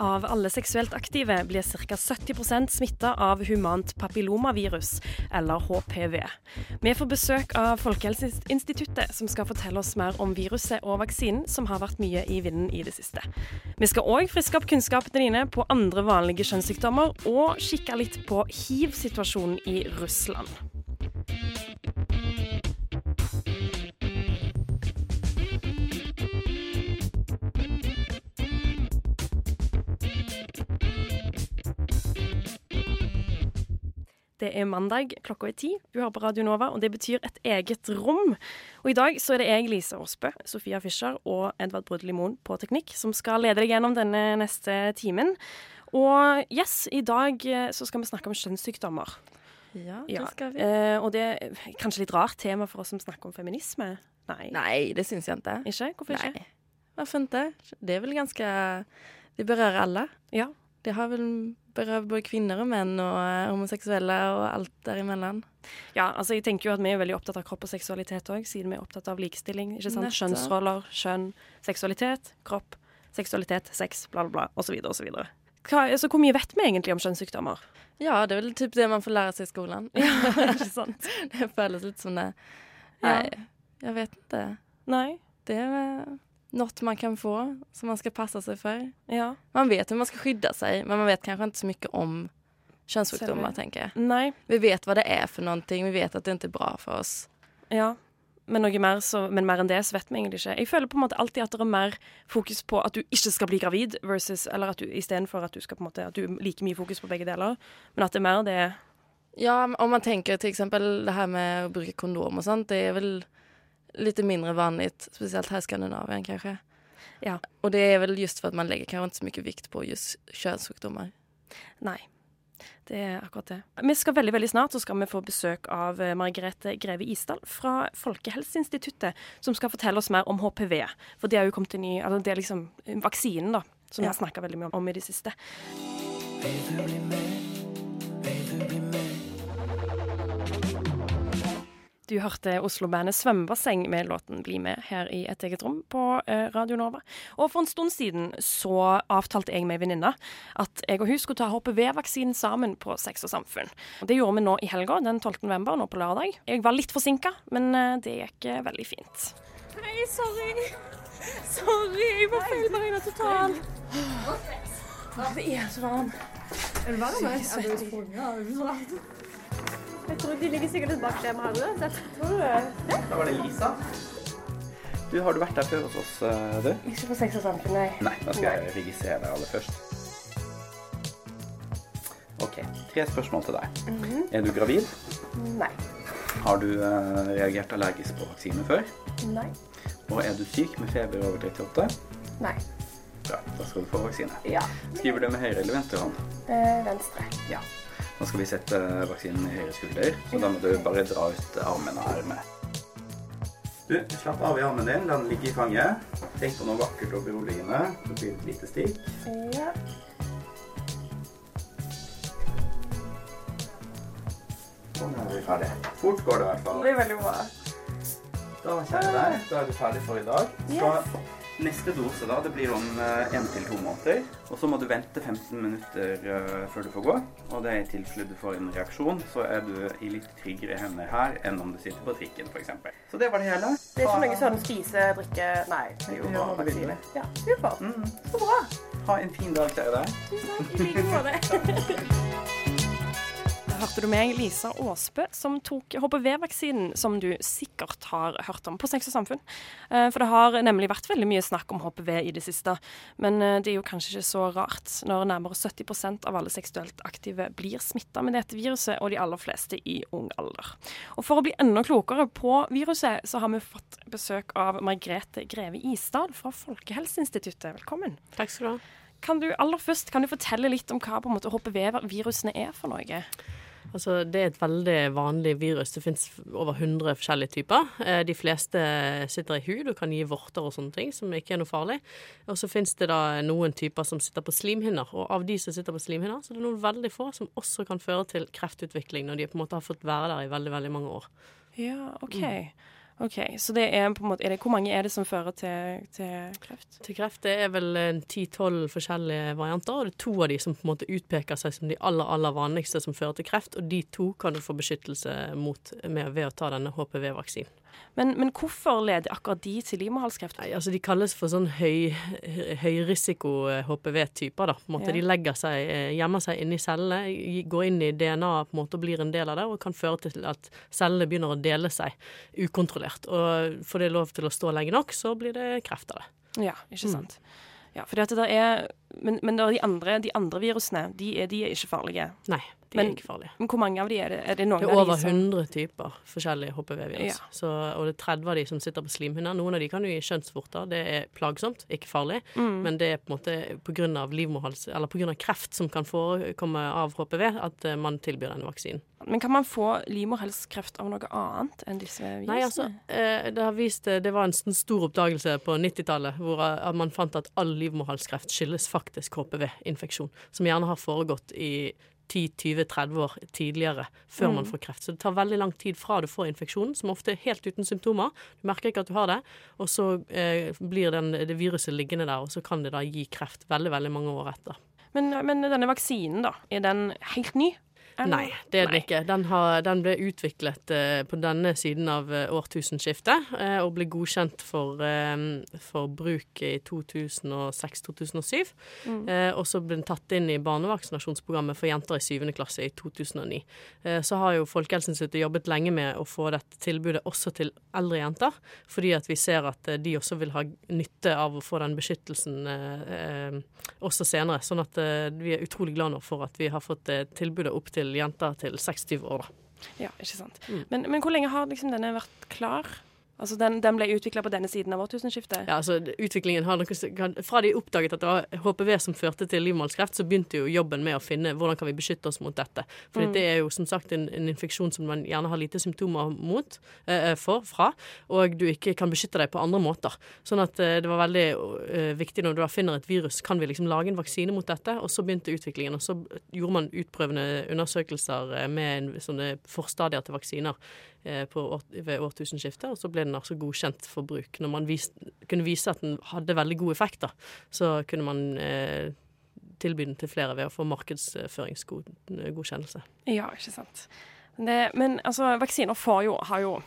Av alle seksuelt aktive blir ca. 70% smitta av humant papillomavirus, eller HPV. Vi får besøk av Folkehelseinstituttet, som skal fortelle oss mer om viruset og vaksinen, som har vært mye i vinden i det siste. Vi skal òg friske opp kunnskapene dine på andre vanlige kjønnssykdommer, og kikke litt på hiv-situasjonen i Russland. Det er mandag, klokka er ti. Du hører på Radio Nova, og det betyr et eget rom. Og i dag så er det jeg, Lise Aasbø, Sofia Fischer og Edvard Brudli Moen på teknikk som skal lede deg gjennom denne neste timen. Og yes, i dag eh, så skal vi snakke om kjønnssykdommer. Ja, det Ja, skal vi. eh, og det er kanskje litt rart tema for oss som snakker om feminisme. Nei. Nei det syns jeg ikke. Ikke? Hvorfor ikke? Nei, varför inte? Det er vel ganske Det berører alle. Ja. Det har vel berøvd både kvinner og menn og homoseksuelle og alt derimellom. Ja, altså jeg tenker jo at vi er veldig opptatt av kropp og seksualitet òg, siden vi er opptatt av likestilling. ikke sant? Nettopp. Kjønnsroller, kjønn, seksualitet, kropp, seksualitet, sex, bla, bla, bla, osv. osv. Altså, hvor mye vet vi egentlig om kjønnssykdommer? Ja, det er vel typ det man får lære seg i skolan. ikke sant? det føles litt som det. Ja. jeg vet ikke. Nei. Det är eh, något man kan få som man skal passe seg for. Ja. Man vet hur man skal skydde seg, men man vet kanskje ikke så mye om könssjukdomar, tenker jeg. Nei. Vi vet hva det er for noe, vi vet at det ikke er bra for oss. Ja. Men mer, så, men mer enn det så vet vi egentlig ikke. Jeg føler på en måte alltid at det er mer fokus på at du ikke skal bli gravid, versus, eller at du istedenfor at du skal på en måte At du er like mye fokus på begge deler, men at det er mer det Ja, om man tenker til eksempel det her med å bruke kondom og sånt, det er väl lite mindre vanligt, speciellt här i Skandinavien kanske. Ja. Och det är väl just för att man lägger kanske inte så mycket vikt på just könssjukdomar. Nei. Det er akkurat det. Vi skal veldig veldig snart så skal vi få besøk av eh, Margrethe Greve Isdal fra Folkehelseinstituttet, som skal fortelle oss mer om HPV. For det er jo kommet en ny altså Det er liksom vaksinen, da, som vi Ja. har snakka veldig mye om i det siste. Vil Du hørte Oslo-bandet Svømmebasseng med låten 'Bli med' her i Et eget rom på eh, Radio Nova. Og for en stund siden så avtalte jeg med ei venninne at jeg og hun skulle ta HPV-vaksinen sammen på Sex og Samfunn. Og Det gjorde vi nå i helga, den 12. november, nå på lørdag. Jeg var litt forsinka, men eh, det gikk eh, veldig fint. Hei, sorry. Sorry, jeg var feil marina total. Det er så varmt. Er det varmt? Jeg tror de ligger sikkert litt bak skjemaet. Jeg Tror du det? Da var det Lisa. Du, Har du vært der før hos oss, eh, du? Ikke på Sex og Samfunn, nei. Nei, da skal jeg registrere deg aller først. OK. Tre spørsmål til deg. Er du gravid? Nei. Har du eh, reagert allergisk på vaksine før? Nei. Og er du syk med feber over 38? Nei. Bra, da skal du få vaksine. Ja. Skriver du med høyre eller venstre hånd? Eh, venstre. Ja. Nå skal vi sette vaksinen i høyre skulder, så da må du bare dra ut armen og ermet. Du, slapp av i armen din, den ligge i fanget. Tenk på noe vakkert og beroligende. Det blir det et lite stikk. Ja. Sånn er vi ferdig. Fort går det i hvert fall. Det blir veldig bra. Da kjære deg, da er du ferdig for i dag. Så neste dose da, det blir om én til to måneder. Og så må du vente 15 minutter eh, før du får gå. Og det er i tilfelle du får en reaksjon, så er du i litt tryggere hender her enn om du sitter på trikken f.eks. Så det var det hele. Det er ikke noe sånn spise, drikke Nei. Jo Ja, bare vaksine. Ja, supert. Så bra. Ha en fin dag, kjære deg. I like måte. hørte du meg, Lisa Aasbø, som tok HPV-vaksinen, som du sikkert har hørt om på Sex og Samfunn. Eh, For det har nemlig vært veldig mye snakk om HPV i det siste. Men eh, det er jo kanskje ikke så rart, når nærmere 70% av alle seksuelt aktive blir smitta med dette viruset, og de aller fleste i ung alder. Og for å bli enda klokere på viruset, så har vi fått besøk av Margrethe Greve Isdal fra Folkehelseinstituttet. Velkommen. Takk skal du ha. Kan du aller først kan du fortelle litt om hva HPV-virusene er for noe? Altså, det er et veldig vanlig virus. Det finnes over 100 forskjellige typer. Eh, De fleste sitter i hud og kan gi vorter og sånne ting, som ikke er noe farlig. Og så finnes det da noen typer som sitter på slimhinner, og av de som sitter på slimhinner, så er det noen veldig få som også kan føre til kreftutvikling når de på en måte har fått være der i veldig, veldig mange år. Ja, OK. Mm. Ok, Så det er på en måte, det, hvor mange er det som fører til, til kreft? Til kreft det er vel en 10-12 forskjellige varianter, og det er to av de som på en måte utpeker seg som de aller aller vanligste som fører til kreft, og de to kan du få beskyttelse mot med, ved å ta denne HPV-vaksinen. Men, men hvorfor leder akkurat de til livmorhalskreft? Nei, altså De kalles for sånn høy, høyrisiko HPV-typer. da, på en måte Ja. De legger seg, eh, gjemmer seg inni cellene, går inn i DNA på en måte og blir en del av det, og kan føre til at cellene begynner å dele seg ukontrollert. Og får det lov til å stå lenge nok, så blir det kreft av det. Ja, ikke Mm. sant. Ja, fordi at det er, men men da de, andre, de andre virusene, de er, de er ikke farlige. Nei, de Men- er ikke farlige. Men hvor mange av de er det? Er det noen Det er av de over som 100 typer forskjellige HPV-virus. Ja. Så- Og det er 30 av de som sitter på slimhinner. Noen av de kan jo gi kjønnsvorter. Det er plagsomt, ikke farlig. Mm. Men det er på en måte pga. livmorhals... Eller pga. kreft som kan forekomme av HPV, at eh, man tilbyr denne vaksinen. Men kan man få livmorhalskreft av noe annet enn disse virusene? Nei, altså, eh, det har vist eh, Det var en sånn stor oppdagelse på 90-tallet hvor man fant at all livmorhalskreft skyldes faktisk HPV-infeksjon, som gjerne har foregått i 10-20-30 år tidligere før man får kreft. Så det tar veldig lang tid fra du får infeksjonen, som ofte er helt uten symptomer. Du merker ikke at du har det, og så eh, blir den, det viruset liggende der, og så kan det da gi kreft veldig, veldig mange år etter. Men, men denne vaksinen, da, er den helt ny? Nei, det er den ikke. Den, har, den ble utviklet eh, på denne siden av eh, årtusenskiftet eh, og ble godkjent for, eh, for bruk i 2006-2007. Eh, og så ble den tatt inn i barnevaksinasjonsprogrammet for jenter i 7. klasse i 2009. Eh, så har jo Folkehelseinstituttet jobbet lenge med å få dette tilbudet også til eldre jenter, fordi at vi ser at de også vil ha nytte av å få den beskyttelsen også senere. Sånn at vi er utrolig glad nå for at vi har fått tilbudet opp til jenter til 26 år. da. Ja, ikke sant. Mm. Men, men hvor lenge har liksom denne vært klar? Altså, den, den ble utvikla på denne siden av årtusenskiftet? Ja, altså utviklingen har noe, Fra de oppdaget at det var HPV som førte til livmorhalskreft, så begynte jo jobben med å finne hvordan kan vi beskytte oss mot dette. For det er jo som sagt en, en infeksjon som man gjerne har lite symptomer mot, eh, for, fra, og du ikke kan beskytte deg på andre måter. Sånn at eh, det var veldig eh, viktig når du finner et virus, kan vi liksom lage en vaksine mot dette? Og så begynte utviklingen, og så gjorde man utprøvende undersøkelser eh, med en, sånne forstadier til vaksiner eh, år- ved årtusenskiftet, og så ble den altså godkjent for bruk. Når man vis, kunne vise at den hadde veldig god effekt, da, så kunne man eh, tilby den til flere ved å få markedsføringsgodkjennelse. Ja, ikke sant. Det, men altså, vaksiner jo, har jo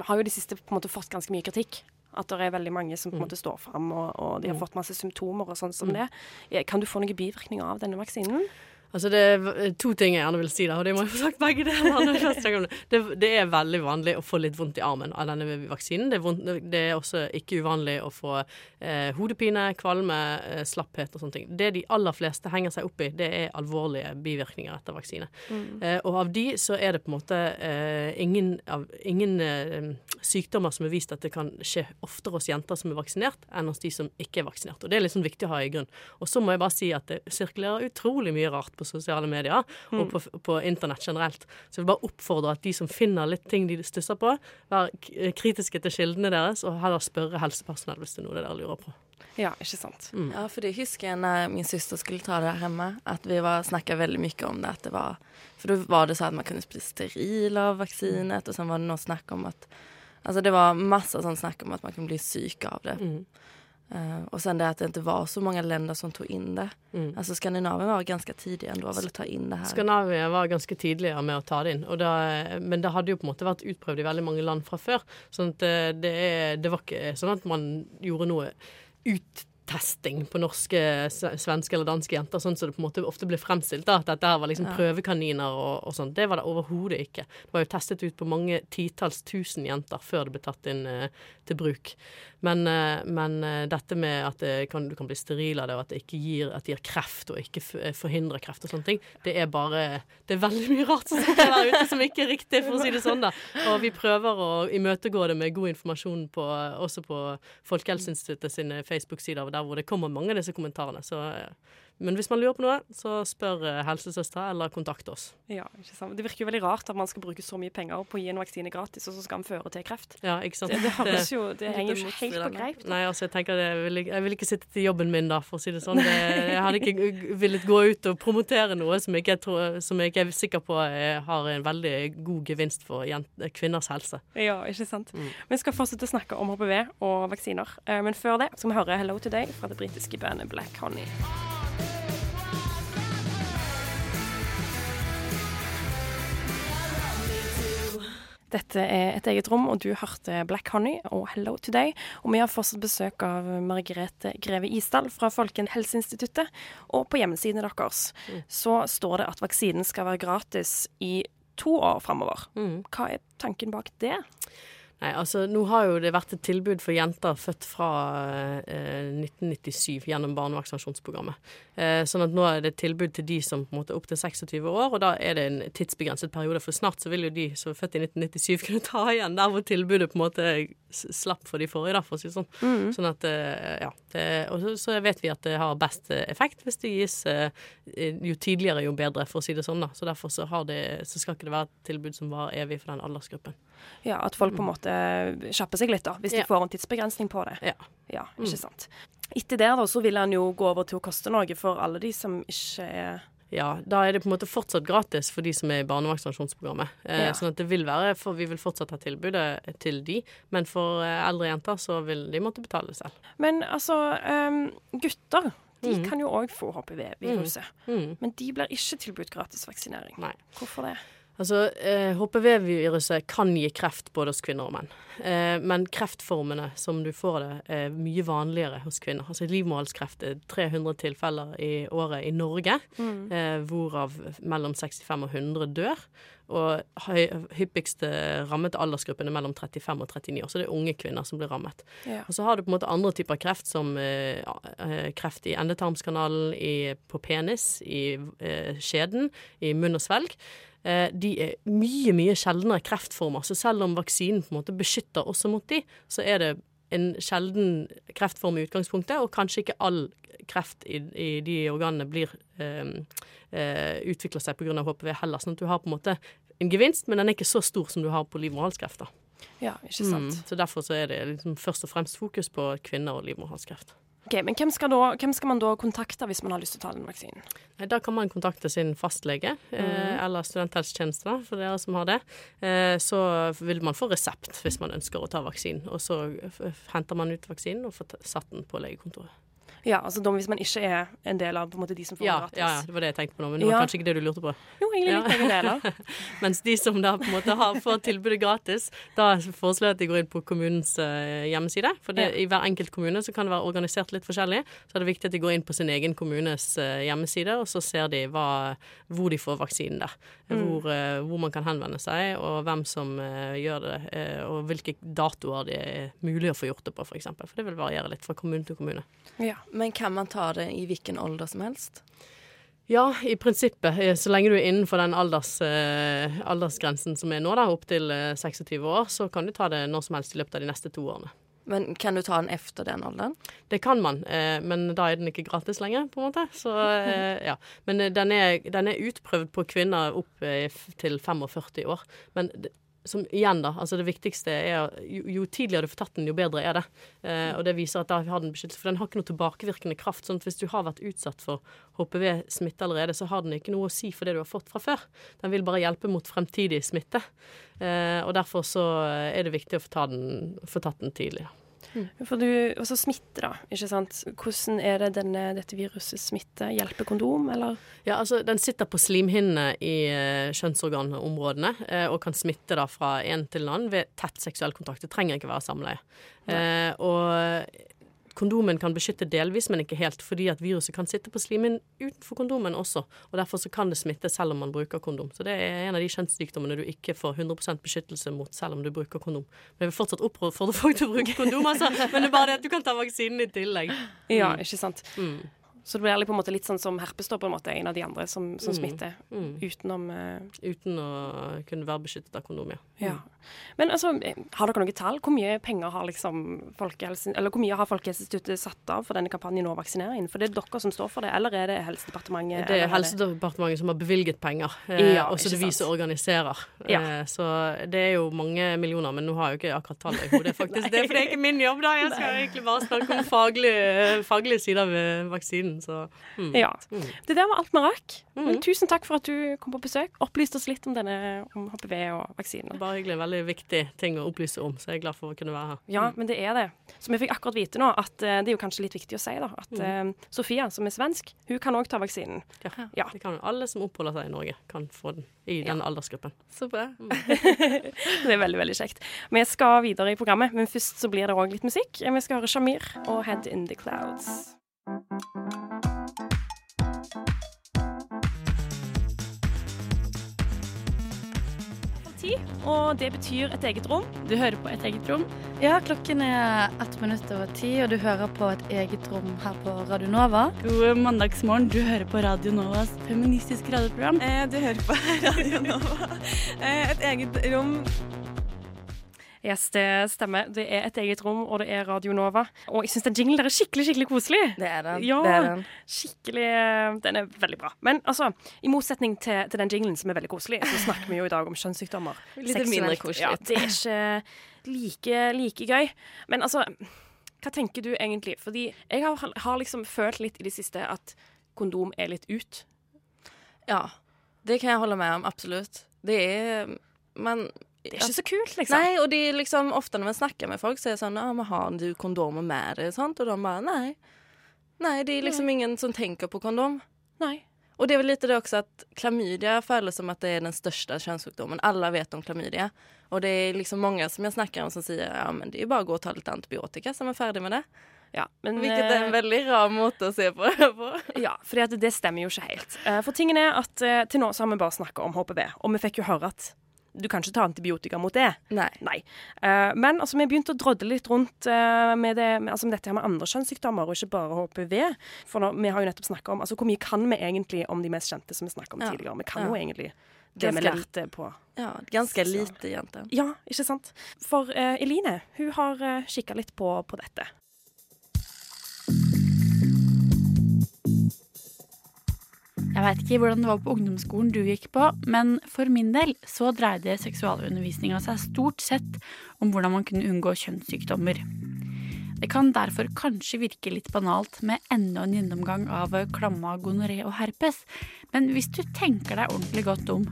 har jo de siste på en måte fått ganske mye kritikk. At det er veldig mange som på en måte står fram, og, og de har Mm. fått masse symptomer og sånn som det. Eh, Kan du få noen bivirkninger av denne vaksinen? Altså Det er to ting jeg gjerne vil si, da, og det må jeg få sagt begge deler. Det, det, er veldig vanlig å få litt vondt i armen av denne vaksinen. Det er, vondt, det er også ikke uvanlig å få eh, hodepine, kvalme, eh, slapphet og sånne ting. Det de aller fleste henger seg opp i, det er alvorlige bivirkninger etter vaksine. Eh, og av de så er det på en måte eh, ingen, av, ingen eh, sykdommer som er vist at det kan skje oftere hos jenter som er vaksinert, enn hos de som ikke er vaksinert. Og det er litt sånn viktig å ha i grunn. Og så må jeg bare si at det sirkulerer utrolig mye rart på sosiale medier og på, på internett generelt. Så jeg vil bare oppfordre at de som finner litt ting de stusser på, vær kritiske til kildene deres, og heller spørre helsepersonell hvis det er noe dere lurer på. Ja, ikke sant. Ja, for det husker jeg når min søster skulle ta det her hjemme, at vi snakka veldig mye om det. At det var, for da var det sånn at man kunne bli steril av vaksinet, og så var det noe snakk om at Altså det var masse sånn snakk om at man kunne bli syk av det. Mm. Eh, och sen det att det inte var så många länder som tog in det. Mm. Alltså Skandinavien var ganska tidiga ändå väl att ta in det här. Skandinavia var ganske tidligere med å ta det inn, da, men det hadde jo på en måte vært utprøvd i veldig mange land fra før. sånn at eh, det, er, det var ikke sånn at man gjorde noe uttesting på norske, sve- svenske eller danske jenter, sånn som det på en måte ofte ble fremstilt. da, At dette var liksom prøvekaniner og, og sånn. Det var det overhodet ikke. Det var jo testet ut på mange titalls tusen jenter før det ble tatt inn eh, til bruk. Men, eh, men eh, dette med at kan, du kan bli steril av det, og at det ikke gir, at det gir kreft og ikke eh, forhindrer kreft og sånne ting, det er bare Det er veldig mye rart som sitter der ute som ikke er riktig, for å si det sånn, da. Og vi prøver å imøtegå det med god informasjon på, også på Folkehelseinstituttet sine Facebook-sider, der hvor det kommer mange av disse kommentarene. Så men hvis man lurer på noe, så spør eh, helsesøster eller kontakt oss. Ja, ikke sant. Det virker jo veldig rart at man skal bruke så mye penger på å gi en vaksine gratis, og så skal den føre til kreft. Ja, ikke sant? Det, det jo Det henger jo ikke helt på greip. Nei, altså jeg tenker det, jeg vil, ikke- jeg vil ikke sitte til jobben min da, for å si det sånn. Det, jeg hadde ikke villet gå ut og promotere noe som jeg ikke, tror, som jeg ikke er sikker på eh, har en veldig god gevinst for kvinners helse. Ja, ikke sant. Mm. Vi skal fortsette å snakke om HPV og vaksiner, Eh, men før det skal vi høre 'Hello Today' fra det britiske bandet Black Honey. Dette er et eget rom, og du hørte Black Honey og Hello Today. Og vi har fortsatt besøk av Margrethe Greve Isdal fra Folkehelseinstituttet. Og på hjemmesiden deres så står det at vaksinen skal være gratis i to år framover. Hva er tanken bak det? Nei, altså Nå har jo det vært et tilbud for jenter født fra eh, 1997 gjennom barnevaksinasjonsprogrammet. Eh, sånn at nå er det et tilbud til de som på en måte er opptil 26 år, og da er det en tidsbegrenset periode. For snart så vil jo de som er født i 1997 kunne ta igjen der hvor tilbudet på en måte slapp for de forrige, da, for å si det sånn. Sånn at, eh, ja. Det, og så, så vet vi at det har best eh, effekt hvis det gis eh, jo tidligere, jo bedre, for å si det sånn. da. Så derfor så, har det, så skal ikke det være et tilbud som varer evig for den aldersgruppen. Ja, At folk på en måte kjapper seg litt, da, hvis de Ja. får en tidsbegrensning på det. Ja. Ja, ikke sant. Etter det da, så vil han jo gå over til å koste noe for alle de som ikke er Ja, da er det på en måte fortsatt gratis for de som er i barnevaksinasjonsprogrammet. Eh, Ja. Sånn at det vil være, for vi vil fortsatt ha tilbudet til de, men for eh, eldre jenter så vil de måtte betale selv. Men altså, um, gutter de Mhm. kan jo òg få HPV-viruset. Mm. Men de blir ikke tilbudt gratis vaksinering. Nei. Hvorfor det? Altså, eh, HPV-viruset kan gi kreft både hos kvinner og menn. Eh, men kreftformene som du får det, er mye vanligere hos kvinner. Altså livmorhalskreft er 300 tilfeller i året i Norge, eh, hvorav mellom 65 og 100 dør. Og hyppigste rammede aldersgruppen er mellom 35 og 39 år, så det er unge kvinner som blir rammet. Ja. Og så har du på en måte andre typer kreft, som eh, eh, kreft i endetarmskanalen, i, på penis, i eh, skjeden, i munn og svelg. Eh, de er mye, mye sjeldnere kreftformer. Så selv om vaksinen på en måte beskytter også mot de, så er det en sjelden kreftform i utgangspunktet, og kanskje ikke all kreft i, i de organene blir eh, eh, utvikler seg pga. HPV heller. Sånn at du har på en måte en gevinst, men den er ikke så stor som du har på livmorhalskreft. Ja, ikke sant. Mm. Så derfor så er det liksom først og fremst fokus på kvinner og livmorhalskreft. Ok, Men hvem skal, da, hvem skal man da kontakte hvis man har lyst til å ta den vaksinen? Da kan man kontakte sin fastlege, eh, eller studenthelsetjenesten for dere som har det. Eh, så vil man få resept hvis man ønsker å ta vaksinen. Og så henter man ut vaksinen og får satt den på legekontoret. Ja, altså da hvis man ikke er en del av på en måte, de som får Ja, gratis. ja, ja, det var det jeg tenkte på nå, men det var Ja. kanskje ikke det du lurte på. Jo, egentlig litt Ja. begge deler. Mens de som da på en måte har, får tilbudet gratis, da foreslår jeg at de går inn på kommunens eh, hjemmeside. For det, i hver enkelt kommune så kan det være organisert litt forskjellig. Så er det viktig at de går inn på sin egen kommunes eh, hjemmeside, og så ser de hva, hvor de får vaksinen der. Hvor, eh, hvor man kan henvende seg, og hvem som gjør det, og hvilke datoer det er mulig å få gjort det på, f.eks. For, eksempel. for det vil variere litt fra kommune til kommune. Ja. Men kan man ta det i hvilken alder som helst? Ja, i prinsippet. eh, Så lenge du er innenfor den alders, eh, aldersgrensen som er nå, da, opptil eh, 26 år, så kan du ta det når som helst i løpet av de neste to årene. Men kan du ta den efter den alderen? Det kan man, eh, men da er den ikke gratis lenger, på en måte. Så, eh, ja. Men eh, den er, den er utprøvd på kvinner opp eh, til 45 år. Men som igjen, da, altså det viktigste er jo, jo tidligere du får tatt den, jo bedre er det. Eh, og det viser at da har den beskyttelse, for den har ikke noe tilbakevirkende kraft. sånn at hvis du har vært utsatt for HPV-smitte allerede, så har den ikke noe å si for det du har fått fra før. Den vil bare hjelpe mot fremtidig smitte. Eh, og derfor så er det viktig å få, ta den, få tatt den tidlig. da. For du, Og så smitte, da. ikke sant? Hvordan er det denne, dette viruset smitter? Hjelper kondom, eller? Ja, altså Den sitter på slimhinnene i eh, kjønnsorganområdene eh, og kan smitte da fra en til en annen ved tett seksuell kontakt. Det trenger ikke være samleie. Eh, og kondomen kan beskytte delvis, men ikke helt, fordi at viruset kan sitte på slimhinnen utenfor kondomen også. og Derfor så kan det smitte selv om man bruker kondom. Så det er en av de kjønnssykdommene du ikke får 100% beskyttelse mot selv om du bruker kondom. Men jeg vil fortsatt oppfordre folk til å bruke kondom, altså. Men det er bare det at du kan ta vaksinen i tillegg. Ja, ikke sant. Mm. Så det blir på en måte litt sånn som herpes, da, på en måte, en av de andre som, som Mm. smitter Mm. utenom uh... Uten å kunne være beskyttet av kondom, ja. Ja. Men altså, har dere noe tall? Hvor mye penger har liksom Folkehelsen, eller hvor mye har Folkehelseinstituttet satt av for denne kampanjen å vaksinere inn? For det er dere som står for det, eller er det Helsedepartementet? Det er Helsedepartementet som har bevilget penger, eh, Ja, og så det vi som organiserer. Ja. Eh, så det er jo mange millioner, men nå har jeg jo ikke akkurat tallet i hodet, faktisk. det er for det er ikke min jobb, da. Jeg skal egentlig bare snakke om faglige, faglige sider ved vaksinen, så mm. Ja. Mm. Det der var alt vi rakk. Men Mhm. tusen takk for at du kom på besøk. Opplyste oss litt om denne om HPV og vaksinen. Bare hyggelig. Veldig viktig ting å opplyse om, så jeg er glad for å kunne være her. Ja, men det er det. Så vi fikk akkurat vite nå at eh, det er jo kanskje litt viktig å si, da, at eh, Sofia, som er svensk, hun kan òg ta vaksinen. Ja. Ja. Det kan alle som oppholder seg i Norge, kan få den i den aldersgruppen. Så bra. Det er veldig, veldig kjekt. Vi skal videre i programmet, men først så blir det òg litt musikk. Vi skal høre Shamir og Head in the Clouds. Og det betyr et eget rom. Du hører på Et eget rom. Ja, klokken er ett minutt over ti, og du hører på et eget rom her på Radio Nova. God mandagsmorgen. Du hører på Radio Novas feministiske radioprogram. Eh, du hører på Radio Nova. Eh, et eget rom. Yes, det stemmer. Det er et eget rom, og det er Radio Nova. Og jeg syns den jinglen der er skikkelig, skikkelig koselig. Det er den. Ja. Det er den. Skikkelig eh, Den er veldig bra. Men altså, i motsetning til, til den jinglen som er veldig koselig, så snakker vi jo i dag om kjønnssykdommer. Litt Seksuelt. mindre koselig. Ja, det er ikke like, like gøy. Men altså, hva tenker du egentlig? Fordi jeg har, har liksom følt litt i det siste at kondom er litt ut. Ja, det kan jeg holde med om, absolutt. Det er Man Det er ikke så kult, liksom. Nei, og det er liksom ofte når man snakker med folk, så er det sånn Ja, men har du kondomer med deg? Sånt, og de bare nei. Nei, det er liksom ingen som tenker på kondom. Nei. Og det er vel litt det også at klamydia føles som at det er den største kjønnssykdommen. Alle vet om klamydia. Og det er liksom mange som jeg snakker om som sier ja, men det er bare å gå og ta litt antibiotika, så er man ferdig med det. Ja, men, Hvilket er en eh, veldig rar måte å se på det på. Ja, for det, det stemmer jo ikke helt. Eh, For tingen er at eh, til nå så har vi bare snakka om HPV, og vi fikk jo høre at du kan ikke ta antibiotika mot det. Nei. Eh, men altså, vi begynte å drodle litt rundt uh, med, det, med, altså, med dette her med andre kjønnssykdommer, og ikke bare HPV. For nå, vi har jo nettopp snakka om altså, hvor mye kan vi egentlig om de mest kjente som vi snakka om Ja. tidligere. Vi kan Ja. jo egentlig det vi lærte på Ja, ganske lite, jente. Ja, ikke sant? For uh, Eline, hun har uh, kikka litt på, på dette. Jeg veit ikke hvordan det var på ungdomsskolen du gikk på, men for min del så dreide seksualundervisninga seg stort sett om hvordan man kunne unngå kjønnssykdommer. Det kan derfor kanskje virke litt banalt med enda en gjennomgang av klamma, gonoré og herpes, men hvis du tenker deg ordentlig godt om,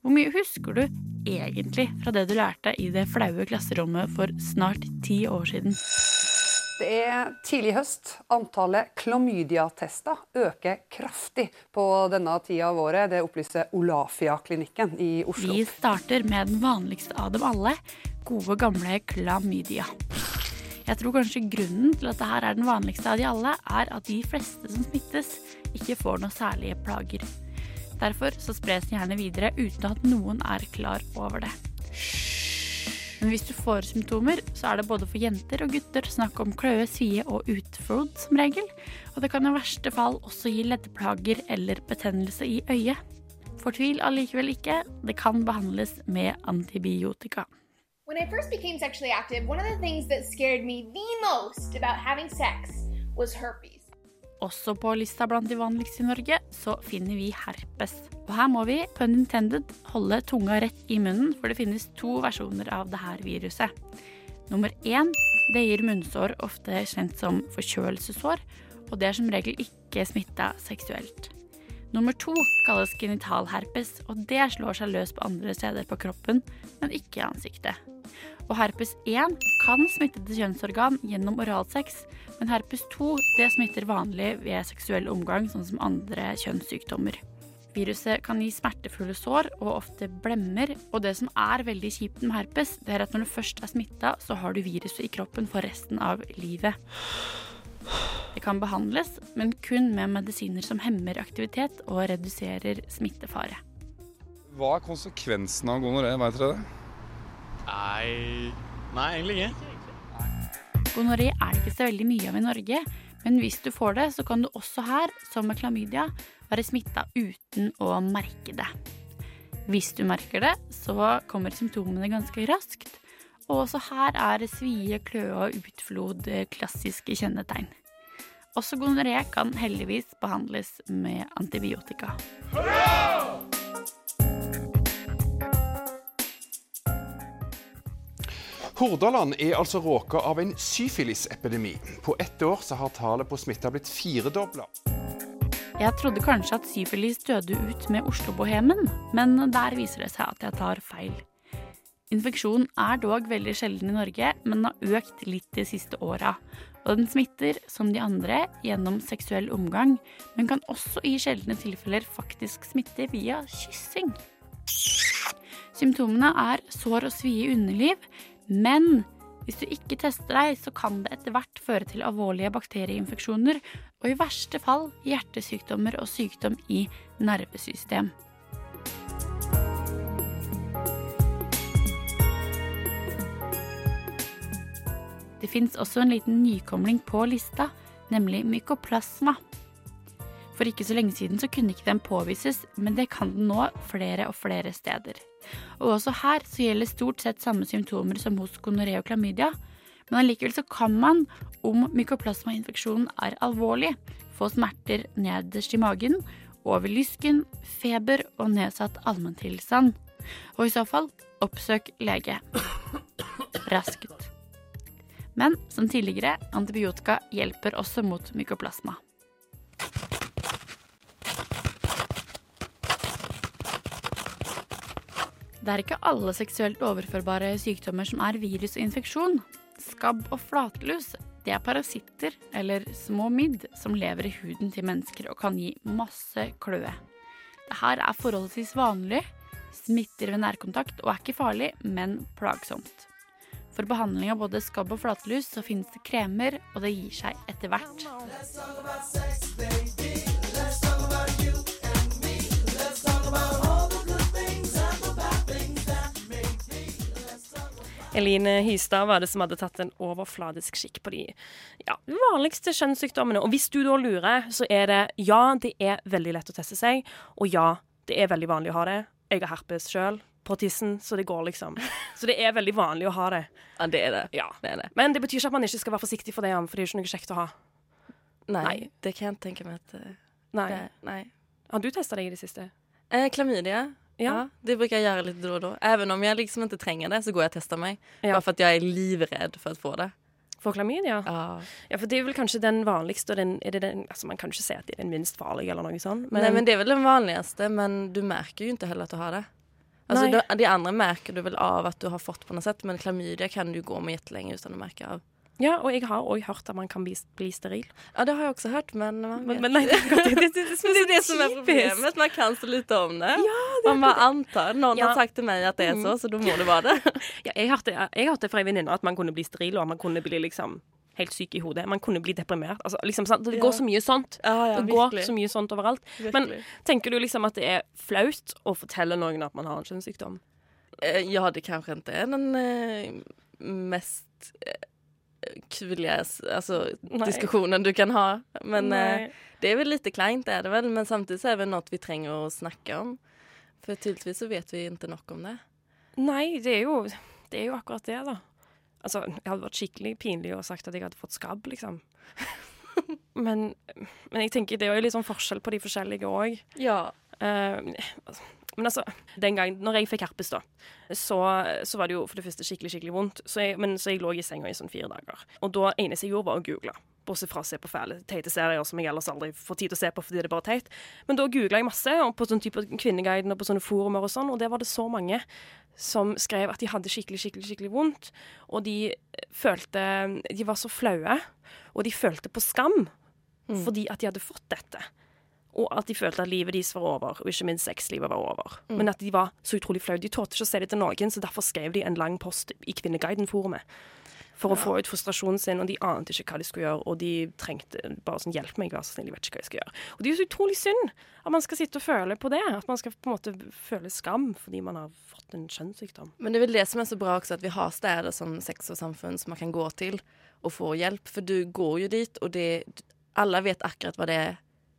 hvor mye husker du egentlig fra det du lærte i det flaue klasserommet for snart ti år siden? Det er tidlig høst. Antallet klamydia-tester øker kraftig på denne tida av året. Det opplyser Olafia-klinikken i Oslo. Vi starter med den vanligste av dem alle, gode gamle klamydia. Jeg tror kanskje grunnen til at dette er den vanligste av de alle, er at de fleste som smittes, ikke får noe særlige plager. Derfor så spres den gjerne videre uten at noen er klar over det. Men hvis du får symptomer, så er det både for jenter og gutter snakk om kløe, svie og utflod som regel. Og det kan i verste fall også gi leddplager eller betennelse i øyet. Fortvil allikevel ikke, det kan behandles med antibiotika. When I first became sexually active, one of the things that scared me the most about having sex was herpes. Også på lista blant de vanligste i Norge så finner vi herpes. Og her må vi, pun intended, holde tunga rett i munnen, for det finnes to versjoner av det her viruset. Nummer én, det gir munnsår, ofte kjent som forkjølelsessår, og det er som regel ikke smitta seksuelt. Nummer to kalles genitalherpes, og det slår seg løs på andre steder på kroppen, men ikke i ansiktet. Og herpes 1 kan smitte til kjønnsorgan gjennom oralsex, men herpes 2 det smitter vanlig ved seksuell omgang, sånn som andre kjønnssykdommer. Viruset kan gi smertefulle sår og ofte blemmer, og det som er veldig kjipt med herpes, det er at når du først er smitta, så har du viruset i kroppen for resten av livet. Det kan behandles, men kun med medisiner som hemmer aktivitet og reduserer smittefare. Hva er konsekvensen av gonoré, veit dere det? Nei Nei, egentlig ikke. Gonoré er det ikke så veldig mye av i Norge, Men hvis du får det, så kan du også her, som med klamydia, være smitta uten å merke det. Hvis du merker det, så kommer symptomene ganske raskt. Og også her er svie, kløe og utflod eh, klassiske kjennetegn. Også gonoré kan heldigvis behandles med antibiotika. Hurra! Hordaland er altså råka av en syfilisepidemi. På ett år har tallet på smitta blitt firedobla. Jeg trodde kanskje at syfilis døde ut med Oslo-bohemen, men der viser det seg at jeg tar feil. Infeksjonen er dog veldig sjelden i Norge, men har økt litt de siste åra. Og den smitter, som de andre, gjennom seksuell omgang, men kan også i sjeldne tilfeller faktisk smitte via kyssing. Symptomene er sår og svie i underliv, men hvis du ikke tester deg, så kan det etter hvert føre til alvorlige bakterieinfeksjoner, og i verste fall hjertesykdommer og sykdom i nervesystem. Det fins også en liten nykomling på lista, nemlig mykoplasma. For ikke så lenge siden så kunne ikke den påvises, men det kan den nå flere og flere steder. Og også her så gjelder stort sett samme symptomer som hos gonoré og klamydia, men allikevel så kan man, om mykoplasmainfeksjonen er alvorlig, få smerter nederst i magen, over lysken, feber og nedsatt allmenntilstand. Og i så fall, oppsøk lege. Raskt. Men som tidligere, antibiotika hjelper også mot mykoplasma. Det er ikke alle seksuelt overførbare sykdommer som er virus og infeksjon. Skabb og flatlus det er parasitter, eller små midd, som lever i huden til mennesker og kan gi masse kløe. Dette er forholdsvis vanlig, smitter ved nærkontakt og er ikke farlig, men plagsomt. For behandling av både skabb og flatlus så finnes det kremer, og det gir seg etter hvert. Eline Hystad var det som hadde tatt en overfladisk skikk på de ja, vanligste kjønnssykdommene. Og hvis du da lurer, så er det ja, det er veldig lett å teste seg, og ja, det er veldig vanlig å ha det. Jeg har herpes sjøl på tissen, så det går liksom. Så det er veldig vanlig å ha det. Ja, det er det. Ja. det, er det. Men det betyr ikke at man ikke skal være forsiktig for det, for det er jo ikke noe kjekt å ha. Nei, Nei. det kan jeg tenke meg at eh, Nei. det, nei. Har du testa deg i det siste? Eh, klamydia. Ja. Det bruker jeg gjøre litt da og da. Even om jeg liksom ikke trenger det så går jeg og tester meg. Bare for at jeg er livredd for å få det. For klamydia? Ja. Ja, for det er vel kanskje den vanligste, og den, det den altså Man kan ikke si at det er den minst farlige, eller noe sånt. Nej men det er vel den vanligste, men du merker jo ikke heller at du har det. Altså, du, det, andre merker du vel av at du har fått på noe sätt men klamydia kan du gå med jättelänge uten å merke av. Ja, og jeg har òg hørt at man kan bli, bli steril. Ja det har jeg også hørt, men Men, men nei, det, det, det, det, det, Men det som er problemet, man kan så lite om det. Ja, det man bare antar. Noen Ja. har sagt til meg at det er så, Mm. så da må det være det. Ja, jeg hørte, jeg hørte fra en venninne at man kunne bli steril, og man kunne bli liksom helt syk i hodet. Man kunne bli deprimert. Altså, liksom, sant? Det går så mye sånt. Ja, ja, det går virkelig. så mye sånt overalt. Men tenker du liksom at det er flaut å fortelle noen at man har en kjønnssykdom? Eh, Ja, det kanskje ikke er den eh, mest eh, altså, alltså, Nej. diskussionen du kan ha. Men eh, det är väl lite kleint är det väl, men samtidigt så är det något vi trenger att snakke om. For tydeligvis så vet vi ikke nok om det. Nei, det er jo, det er jo akkurat det, da. Altså, jeg hadde vært skikkelig pinlig å sagt at jeg hadde fått skabb, liksom. men, men jeg tenker det er jo litt sånn forskjell på de forskjellige òg. Ja. Men altså, den gangen når jeg fikk herpes, da, så, så var det jo for det første skikkelig skikkelig vondt. Så jeg, men så jeg lå i senga i sånn fire dager. Og da eneste jeg gjorde, var å google. Bortsett fra å se på fæle teite serier som jeg ellers aldri får tid til å se på fordi det er bare teit. Men da googla jeg masse, og på sånn type Kvinneguiden og på sånne forumer og sånn, og der var det så mange som skrev at de hadde skikkelig, skikkelig, skikkelig vondt. Og de følte De var så flaue, og de følte på skam Mm. fordi at de hadde fått dette. Og at de følte at livet deres var over, og ikke minst sexlivet var over. Mm. Men at de var så utrolig flaue. De tålte ikke å si det til noen, så derfor skrev de en lang post i Kvinneguiden-forumet. For å få ut frustrasjonen sin, og de ante ikke hva de skulle gjøre. Og de trengte bare sånn 'hjelp meg, vær så snill, jeg vet ikke hva jeg skal gjøre'. Og det er jo så utrolig synd at man skal sitte og føle på det. At man skal på en måte føle skam fordi man har fått en kjønnssykdom. Men det er vel det som er så bra også, at vi har steder som sex og samfunn som man kan gå til og få hjelp. For du går jo dit og det, alle vet akkurat hva det är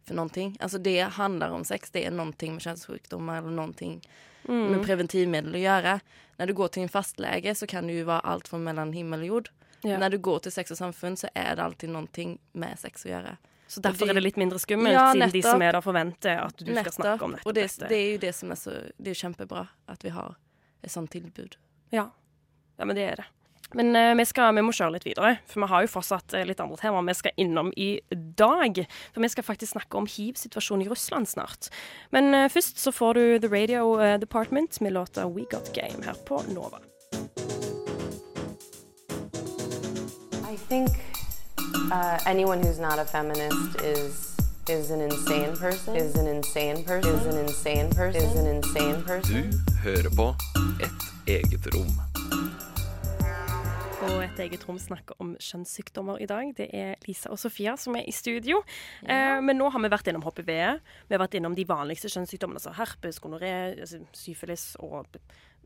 för någonting. Alltså det handlar om sex, det är någonting med könssjukdomar eller någonting Mm. med preventivmedel att göra. När du går till en fastläge så kan det ju vara allt från mellan himmel och jord. Ja. När du går til sex og samfunn, så er det alltid noe med sex å gjøre. Så derfor det, er det litt mindre skummelt, Ja, siden de som er der forventer at du skal Nettopp. snakke om nettopp Og det, dette. det er jo det som er så Det er kjempebra at vi har et sånt tilbud. Ja. ja, men det er det. Men eh, vi, skal, vi må kjøre litt videre, for vi har jo fortsatt eh, litt andre temaer vi skal innom i dag. For vi skal faktisk snakke om hiv-situasjonen i Russland snart. Men eh, først så får du The Radio eh, Department med låta We Got Game her på Nova. I think uh, anyone who's not a feminist is is an insane person. Is an insane person. Is an insane person. Is an insane person. Du hører på Et eget rom. Og et eget rom snakker om kjønnssykdommer i dag. Det er Lisa og Sofia som er i studio. Eh, men nå har vi vært innom HPV. Vi har vært innom de vanligste kjønnssykdommene, altså herpes, gonoré, altså syfilis og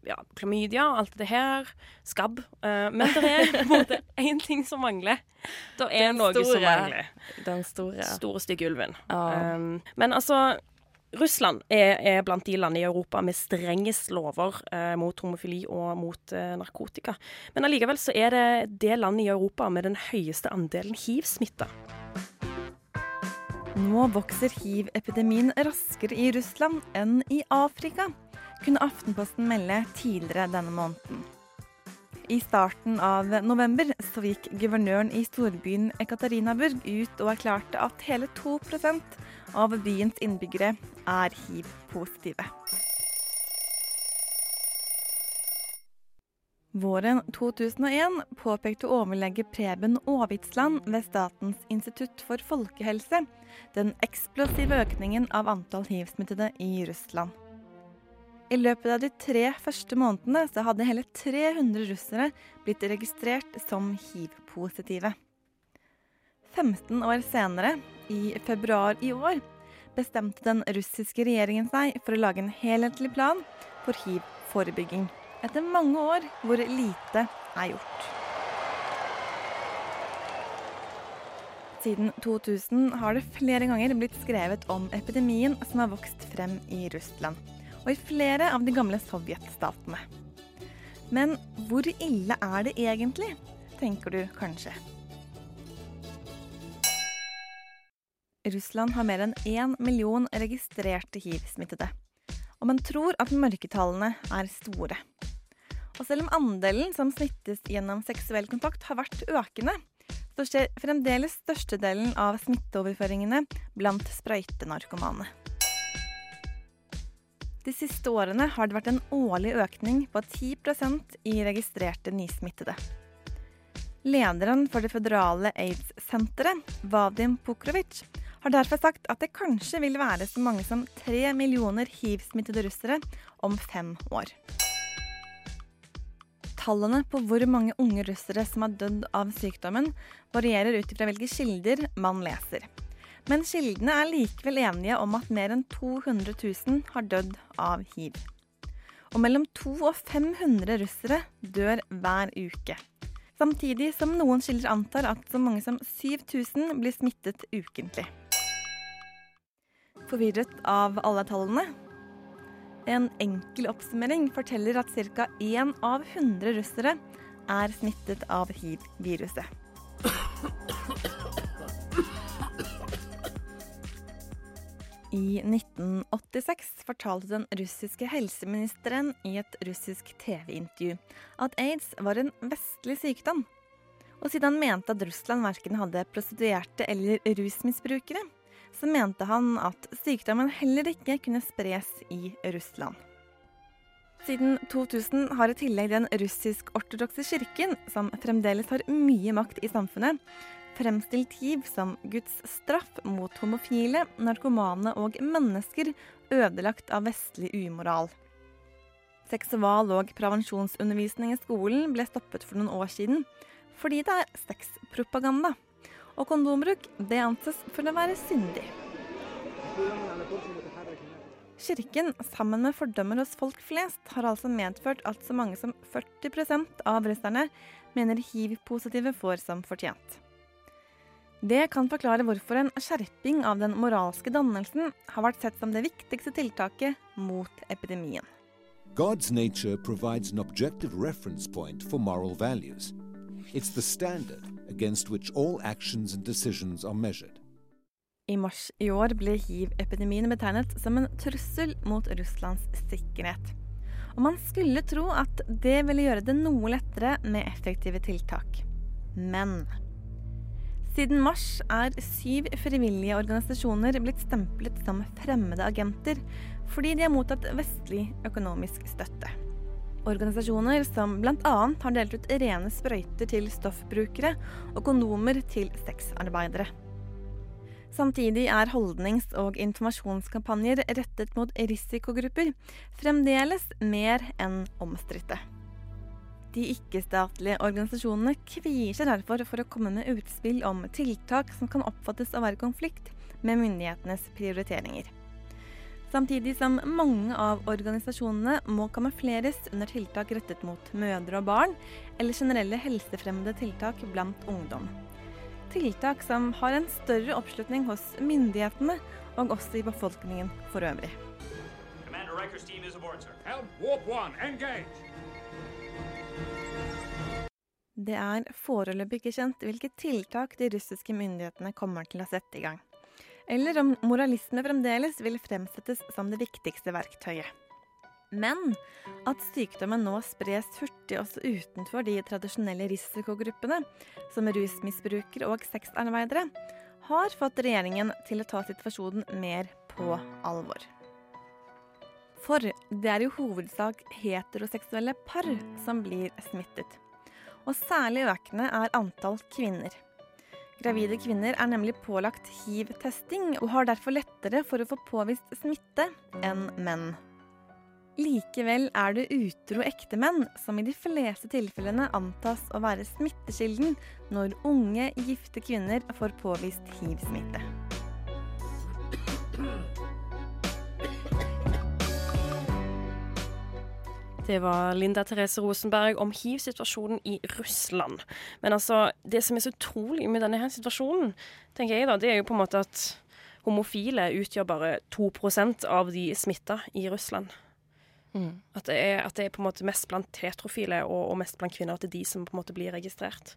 ja, klamydia og alt det her. Skabb. Eh, men det er på en måte én ting som mangler. Det er Den noe som mangler. Den store. Store, stygge ulven. Ja. Um, men altså Russland er, er blant de landene i Europa med strengest lover eh, mot homofili og mot eh, narkotika. Men allikevel så er det det landet i Europa med den høyeste andelen hiv-smitta. Nå vokser hiv-epidemien raskere i Russland enn i Afrika, kunne Aftenposten melde tidligere denne måneden. I starten av november så gikk guvernøren i storbyen Ekaterinburg ut og erklærte at hele 2% av byens innbyggere er hiv-positive. Våren 2001 påpekte overlege Preben Aavitsland ved Statens institutt for folkehelse den eksplosive økningen av antall hiv-smittede i Russland. I løpet av de tre første månedene så hadde hele 300 russere blitt registrert som hiv-positive. 15 år senere, i februar i år, bestemte den russiske regjeringen seg for å lage en helhetlig plan for hiv-forebygging. Etter mange år hvor lite er gjort. Siden 2000 har det flere ganger blitt skrevet om epidemien som har vokst frem i Russland, og i flere av de gamle sovjetstatene. Men hvor ille er det egentlig, tenker du kanskje. Russland har mer enn én million registrerte hiv-smittede, og man tror at mørketallene er store. Og selv om andelen som smittes gjennom seksuell kontakt har vært økende, så skjer fremdeles størstedelen av smitteoverføringene blant sprøytenarkomane. De siste årene har det vært en årlig økning på 10% i registrerte nysmittede. Lederen for det føderale aids-senteret, Vadim Pukrovic, har derfor sagt at det kanskje vil være så mange som tre millioner hiv-smittede russere om fem år. Tallene på hvor mange unge russere som har dødd av sykdommen, varierer ut ifra hvilke kilder man leser. Men kildene er likevel enige om at mer enn 200 000 har dødd av hiv. Og mellom 200 og 500 russere dør hver uke. Samtidig som noen kilder antar at så mange som 7000 blir smittet ukentlig. Forvirret av alle tallene? En enkel oppsummering forteller at ca. 1 av 100 russere er smittet av hiv-viruset. I 1986 fortalte den russiske helseministeren i et russisk TV-intervju at aids var en vestlig sykdom. Og siden han mente at Russland verken hadde prostituerte eller rusmisbrukere, så mente han at sykdommen heller ikke kunne spres i Russland. Siden 2000 har i tillegg den russisk-ortodokse kirken, som fremdeles har mye makt i samfunnet, fremstilt hiv som Guds straff mot homofile, narkomane og mennesker ødelagt av vestlig umoral. Seksual- og prevensjonsundervisning i skolen ble stoppet for noen år siden fordi det er sexpropaganda. Og kondombruk det anses for å være syndig. Kirken, sammen med fordømmer hos folk flest, har altså medført at så mange som 40% av russerne mener hiv-positive får som fortjent. Det kan forklare hvorfor en skjerping av den moralske dannelsen har vært sett som det viktigste tiltaket mot epidemien. God's nature provides an objective reference point for moral values. It's the standard against which all actions and decisions are measured. I mars i år ble hiv-epidemien betegnet som en trussel mot Russlands sikkerhet. Og man skulle tro at det ville gjøre det noe lettere med effektive tiltak. Men siden mars er syv frivillige organisasjoner blitt stemplet som fremmede agenter fordi de har mottatt vestlig økonomisk støtte. Organisasjoner som bl.a. har delt ut rene sprøyter til stoffbrukere og kondomer til sexarbeidere. Samtidig er holdnings- og informasjonskampanjer rettet mot risikogrupper fremdeles mer enn omstridte. De ikke-statlige organisasjonene kvier seg derfor for å komme med utspill om tiltak som kan oppfattes å være konflikt med myndighetenes prioriteringer. Samtidig som mange av organisasjonene må kamufleres under tiltak rettet mot mødre og barn, eller generelle helsefremmede tiltak blant ungdom. Tiltak som har en større oppslutning hos myndighetene og også i befolkningen for øvrig. Commander Riker's team is aboard, sir. Help, warp one, engage! Det er foreløpig ikke kjent hvilke tiltak de russiske myndighetene kommer til å sette i gang. Eller om moralisme fremdeles vil fremsettes som det viktigste verktøyet. Men at sykdommen nå spres hurtig også utenfor de tradisjonelle risikogruppene, som rusmisbrukere og sexarbeidere, har fått regjeringen til å ta situasjonen mer på alvor. For det er i hovedsak heteroseksuelle par som blir smittet. Og særlig økende er antall kvinner. Gravide kvinner er nemlig pålagt hiv-testing og har derfor lettere for å få påvist smitte enn menn. Likevel er det utro ektemenn som i de fleste tilfellene antas å være smittekilden når unge, gifte kvinner får påvist hiv-smitte. Det var Linda Therese Rosenberg om hiv-situasjonen i Russland. Men altså, det som er så utrolig med denne her situasjonen, tenker jeg da, det er jo på en måte at homofile utgjør bare 2% av de smitta i Russland. Mm. At, det er, at det er på en måte mest blant heterofile og, og mest blant kvinner at det er de som på en måte blir registrert.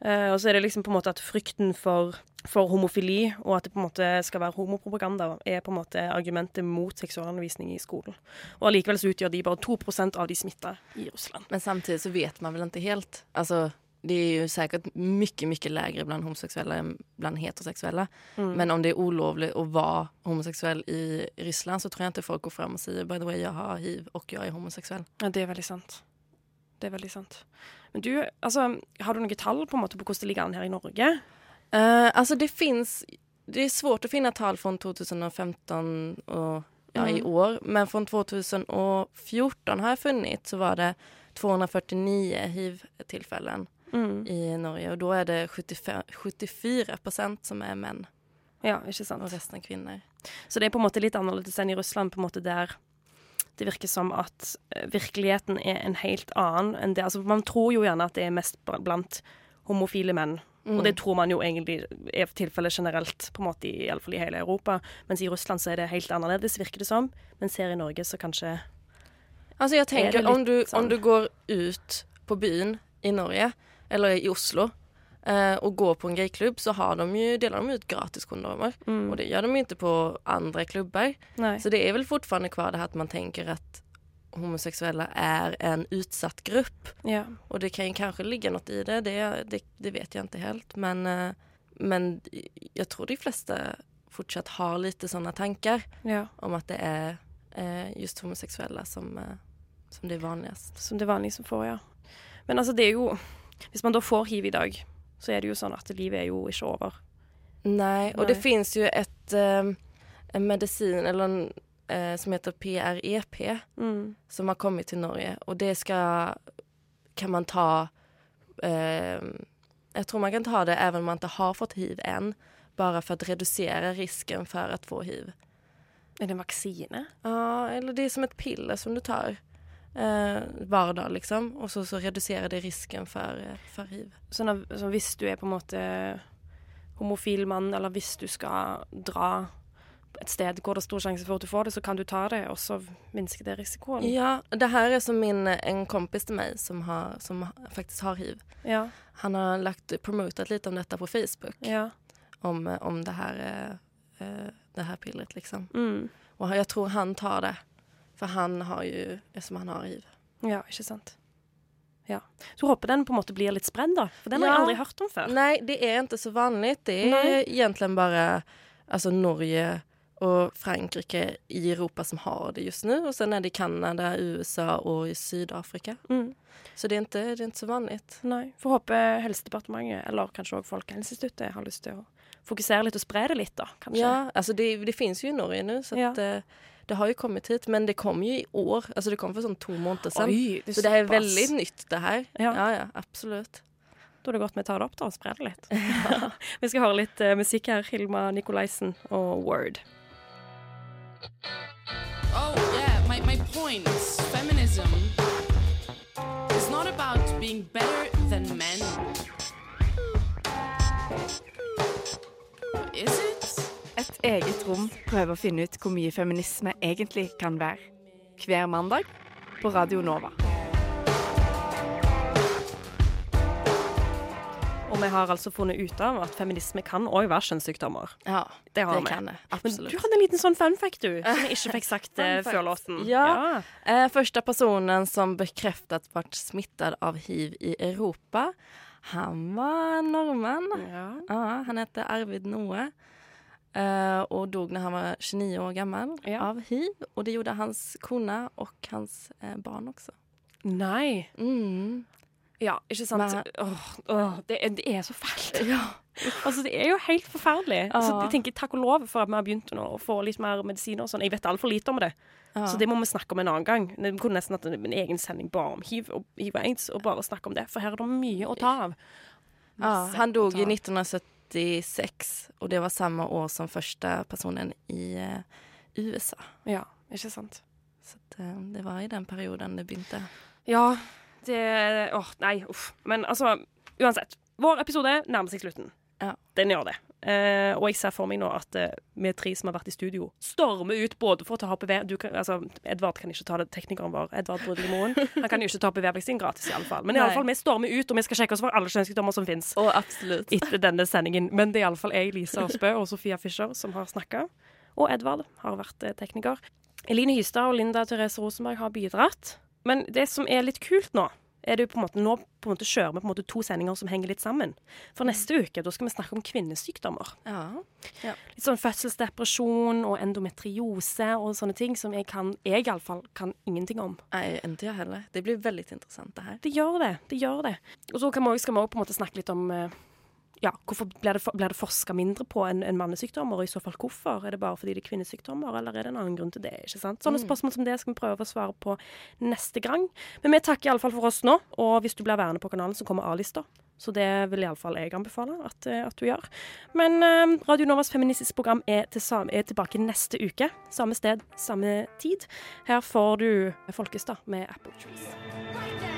Eh, og så er det liksom på en måte at frykten for, for, homofili og at det på en måte skal være homopropaganda, er på en måte argumentet mot seksualundervisning i skolen. Og allikevel så utgjør de bare 2% av de smitta i Russland. Men samtidig så vet man vel ikke helt. Altså, det er jo sikkert mye, mye lavere blant homoseksuelle enn blant heteroseksuelle. Mm. Men om det er ulovlig å være homoseksuell i Russland, så tror jeg ikke folk går fram og sier by the way, jeg har hiv, og jeg er homoseksuell. Ja, det er veldig sant. Det er veldig sant. Men du, altså, har du noen tall på en måte på hvordan det ligger an her i Norge? Uh, altså, det fins Det er vanskelig å finne tall fra 2015 og ja, i Mm. år, men fra 2014 har jeg funnet, så var det 249 hiv-tilfeller Mm. i Norge. Og da er det 75, 74% som er menn. Ja, ikke sant. Og resten er kvinner. Så det er på en måte litt annerledes enn i Russland, på en måte der det virker som at eh, virkeligheten er en helt annen enn det. Altså, man tror jo gjerne at det er mest blant homofile menn. Mm. Og det tror man jo egentlig er tilfellet generelt, på en måte, i, i, hele Europa. Mens i Russland så er det helt annerledes, virker det som. Mens her i Norge så kanskje Altså jeg Er tenker, om du, sånn? om du går ut på byen i Norge, eller i Oslo, eh, og går på en gayklubb, så har de ju, delar de ut gratiskondomer. Mm. Och det gör de ju inte på andra klubbar. Nej. Så det är väl fortfarande kvar det här att man tänker att homosexuella är en utsatt grupp. Ja. Och det kan ju kanske ligga något i det, det, det, det vet jag inte helt. Men, eh, men jag tror de flesta fortsatt har lite sådana tankar Ja. om att det är eh, just homosexuella som, eh, som det är vanligast. Som det vanlige som får, ja. Men altså, det er jo Hvis man da får hiv i dag, så er det jo sånn at livet er jo ikke over. Nei, og Nei. det fins jo et eh, en medicin eller en, eh, som heter PREP Mm. som har kommet til Norge og det skal kan man ta eh, Jeg tror man kan ta det even om man ikke har fått hiv enn, bare for å redusere risken for å få hiv. Er det en vaksine? Ja, eller det er som et piller som du tar eh, var dag liksom Og så, så reduserer det risken for, for hiv. Sånn at, så hvis du er på en måte homofil mann, eller hvis du skal dra et sted hvor det er stor sjanse for at du får det, så kan du ta det, og så minsker det risikoen. Ja, det her er som min, en kompis til meg som, har, som faktisk har hiv. Ja. Han har lagt, promotet litt om dette på Facebook. Ja. Om, om det her, eh, eh, det här pillret liksom. Mm. Og jeg tror han tar det. För han har jo det som han har hiv. Ja, ikke sant. Ja. Så håper den på en måte blir litt spredd, da. For den har jeg aldri hørt om før. Nei, det er ikke så vanlig. Det er Nei. egentlig bare altså, Norge og Frankrike i Europa som har det just nå. Og sen er det Kanada, USA og i Sydafrika. Mm. Så det er, ikke, det er, ikke, så vanlig. Nei. Får håpe Helsedepartementet, eller kanskje òg Folkehelseinstituttet, har lyst til å fokusere litt og spre det litt, da. Kanskje. Ja, altså det, det finnes jo i Norge nå, Så Ja. Det har ju kommit hit, men det kom ju i år. Alltså det kom för sånn to måneder siden. Oi, det så det er veldig nytt det her. Ja. ja, ja absolutt. Da er det godt vi tar det opp da, og sprer det litt. vi skal høre litt uh, musikk her. Hilma Nikolaisen og Word. Oh, yeah, my, my point is feminism is not about being better than men. Eget rom prøver å finne ut hvor mye feminisme egentlig kan være. Hver mandag på Radio Nova. Og vi har altså funnet ut av at feminisme kan òg være kjønnssykdommer. Ja, det har det vi. kan det, Men du hadde en liten sånn fun fact, du, som vi ikke fikk sagt eh, før låten. Ja. Eh, første personen som bekreftet ble smittet av hiv i Europa, han var nordmann. Ja. han heter Arvid Noe. Uh, och dog när han var 29 år gammal ja. av hiv. Och det gjorde hans kona och hans eh, barn också. Nei! Mm. Ja, ikke sant? Men, åh, åh, det, er, det, er så fælt. Ja. altså, det er jo helt forferdelig. Ja. Altså, jeg tenker Takk og lov for at vi har begynt nå å få litt mer medisiner og sånn. Jeg vet altfor lite om det, ja. så det må vi snakke om en annen gang. Vi kunne nesten hatt en egen sending bare om hiv og hiv og aids, og bare snakke om det, for her er det mye å ta av. Ja, han dog i 1970 1986, og det var samme år som første personen i eh, USA. Ja, ikke sant. Så eh, det var i den perioden det begynte. Ja, det Åh, nei, uff. Men altså, uansett. Vår episode nærmer seg slutten. Den gjør det. Eh, og jeg ser for meg nå at eh, vi tre som har vært i studio, stormer ut både for å ta HPV du kan, altså, Edvard kan ikke ta det, teknikeren vår. Edvard Brudelimoen Han kan jo ikke ta HPV-vaksinen gratis, iallfall. Men i alle fall, vi stormer ut, og vi skal sjekke oss for alle kjønnssykdommer som fins. absolutt. Etter denne sendingen. Men det er iallfall jeg, Lise Aasbø og Sofia Fischer som har snakka. Og Edvard har vært eh, tekniker. Eline Hystad og Linda Therese Rosenberg har bidratt. Men det som er litt kult nå, er det jo på en måte, nå på en måte kjører vi på en måte to sendinger som henger litt sammen. For neste uke da skal vi snakke om kvinnesykdommer. Ja. ja. Litt sånn fødselsdepresjon og endometriose og sånne ting som jeg kan, jeg iallfall kan ingenting om. Nei, enten jeg heller. Det blir veldig interessant, det her. Det gjør det. det gjør det. Og så kan vi også, skal vi òg snakke litt om eh, ja, hvorfor blir det, blir det forska mindre på enn en mannesykdommer, og i så fall hvorfor? Er det bare fordi det er kvinnesykdommer, eller er det en annen grunn til det? ikke sant? Sånne Mm. spørsmål som det skal vi prøve å svare på neste gang. Men vi takker iallfall for oss nå, og hvis du blir værende på kanalen, så kommer A-lista. Så det vil iallfall jeg anbefale at, eh, at du gjør. Men eh, Radio Novas feministiske program er, til sam er tilbake neste uke. Samme sted, samme tid. Her får du Folkestad med Apple Trees.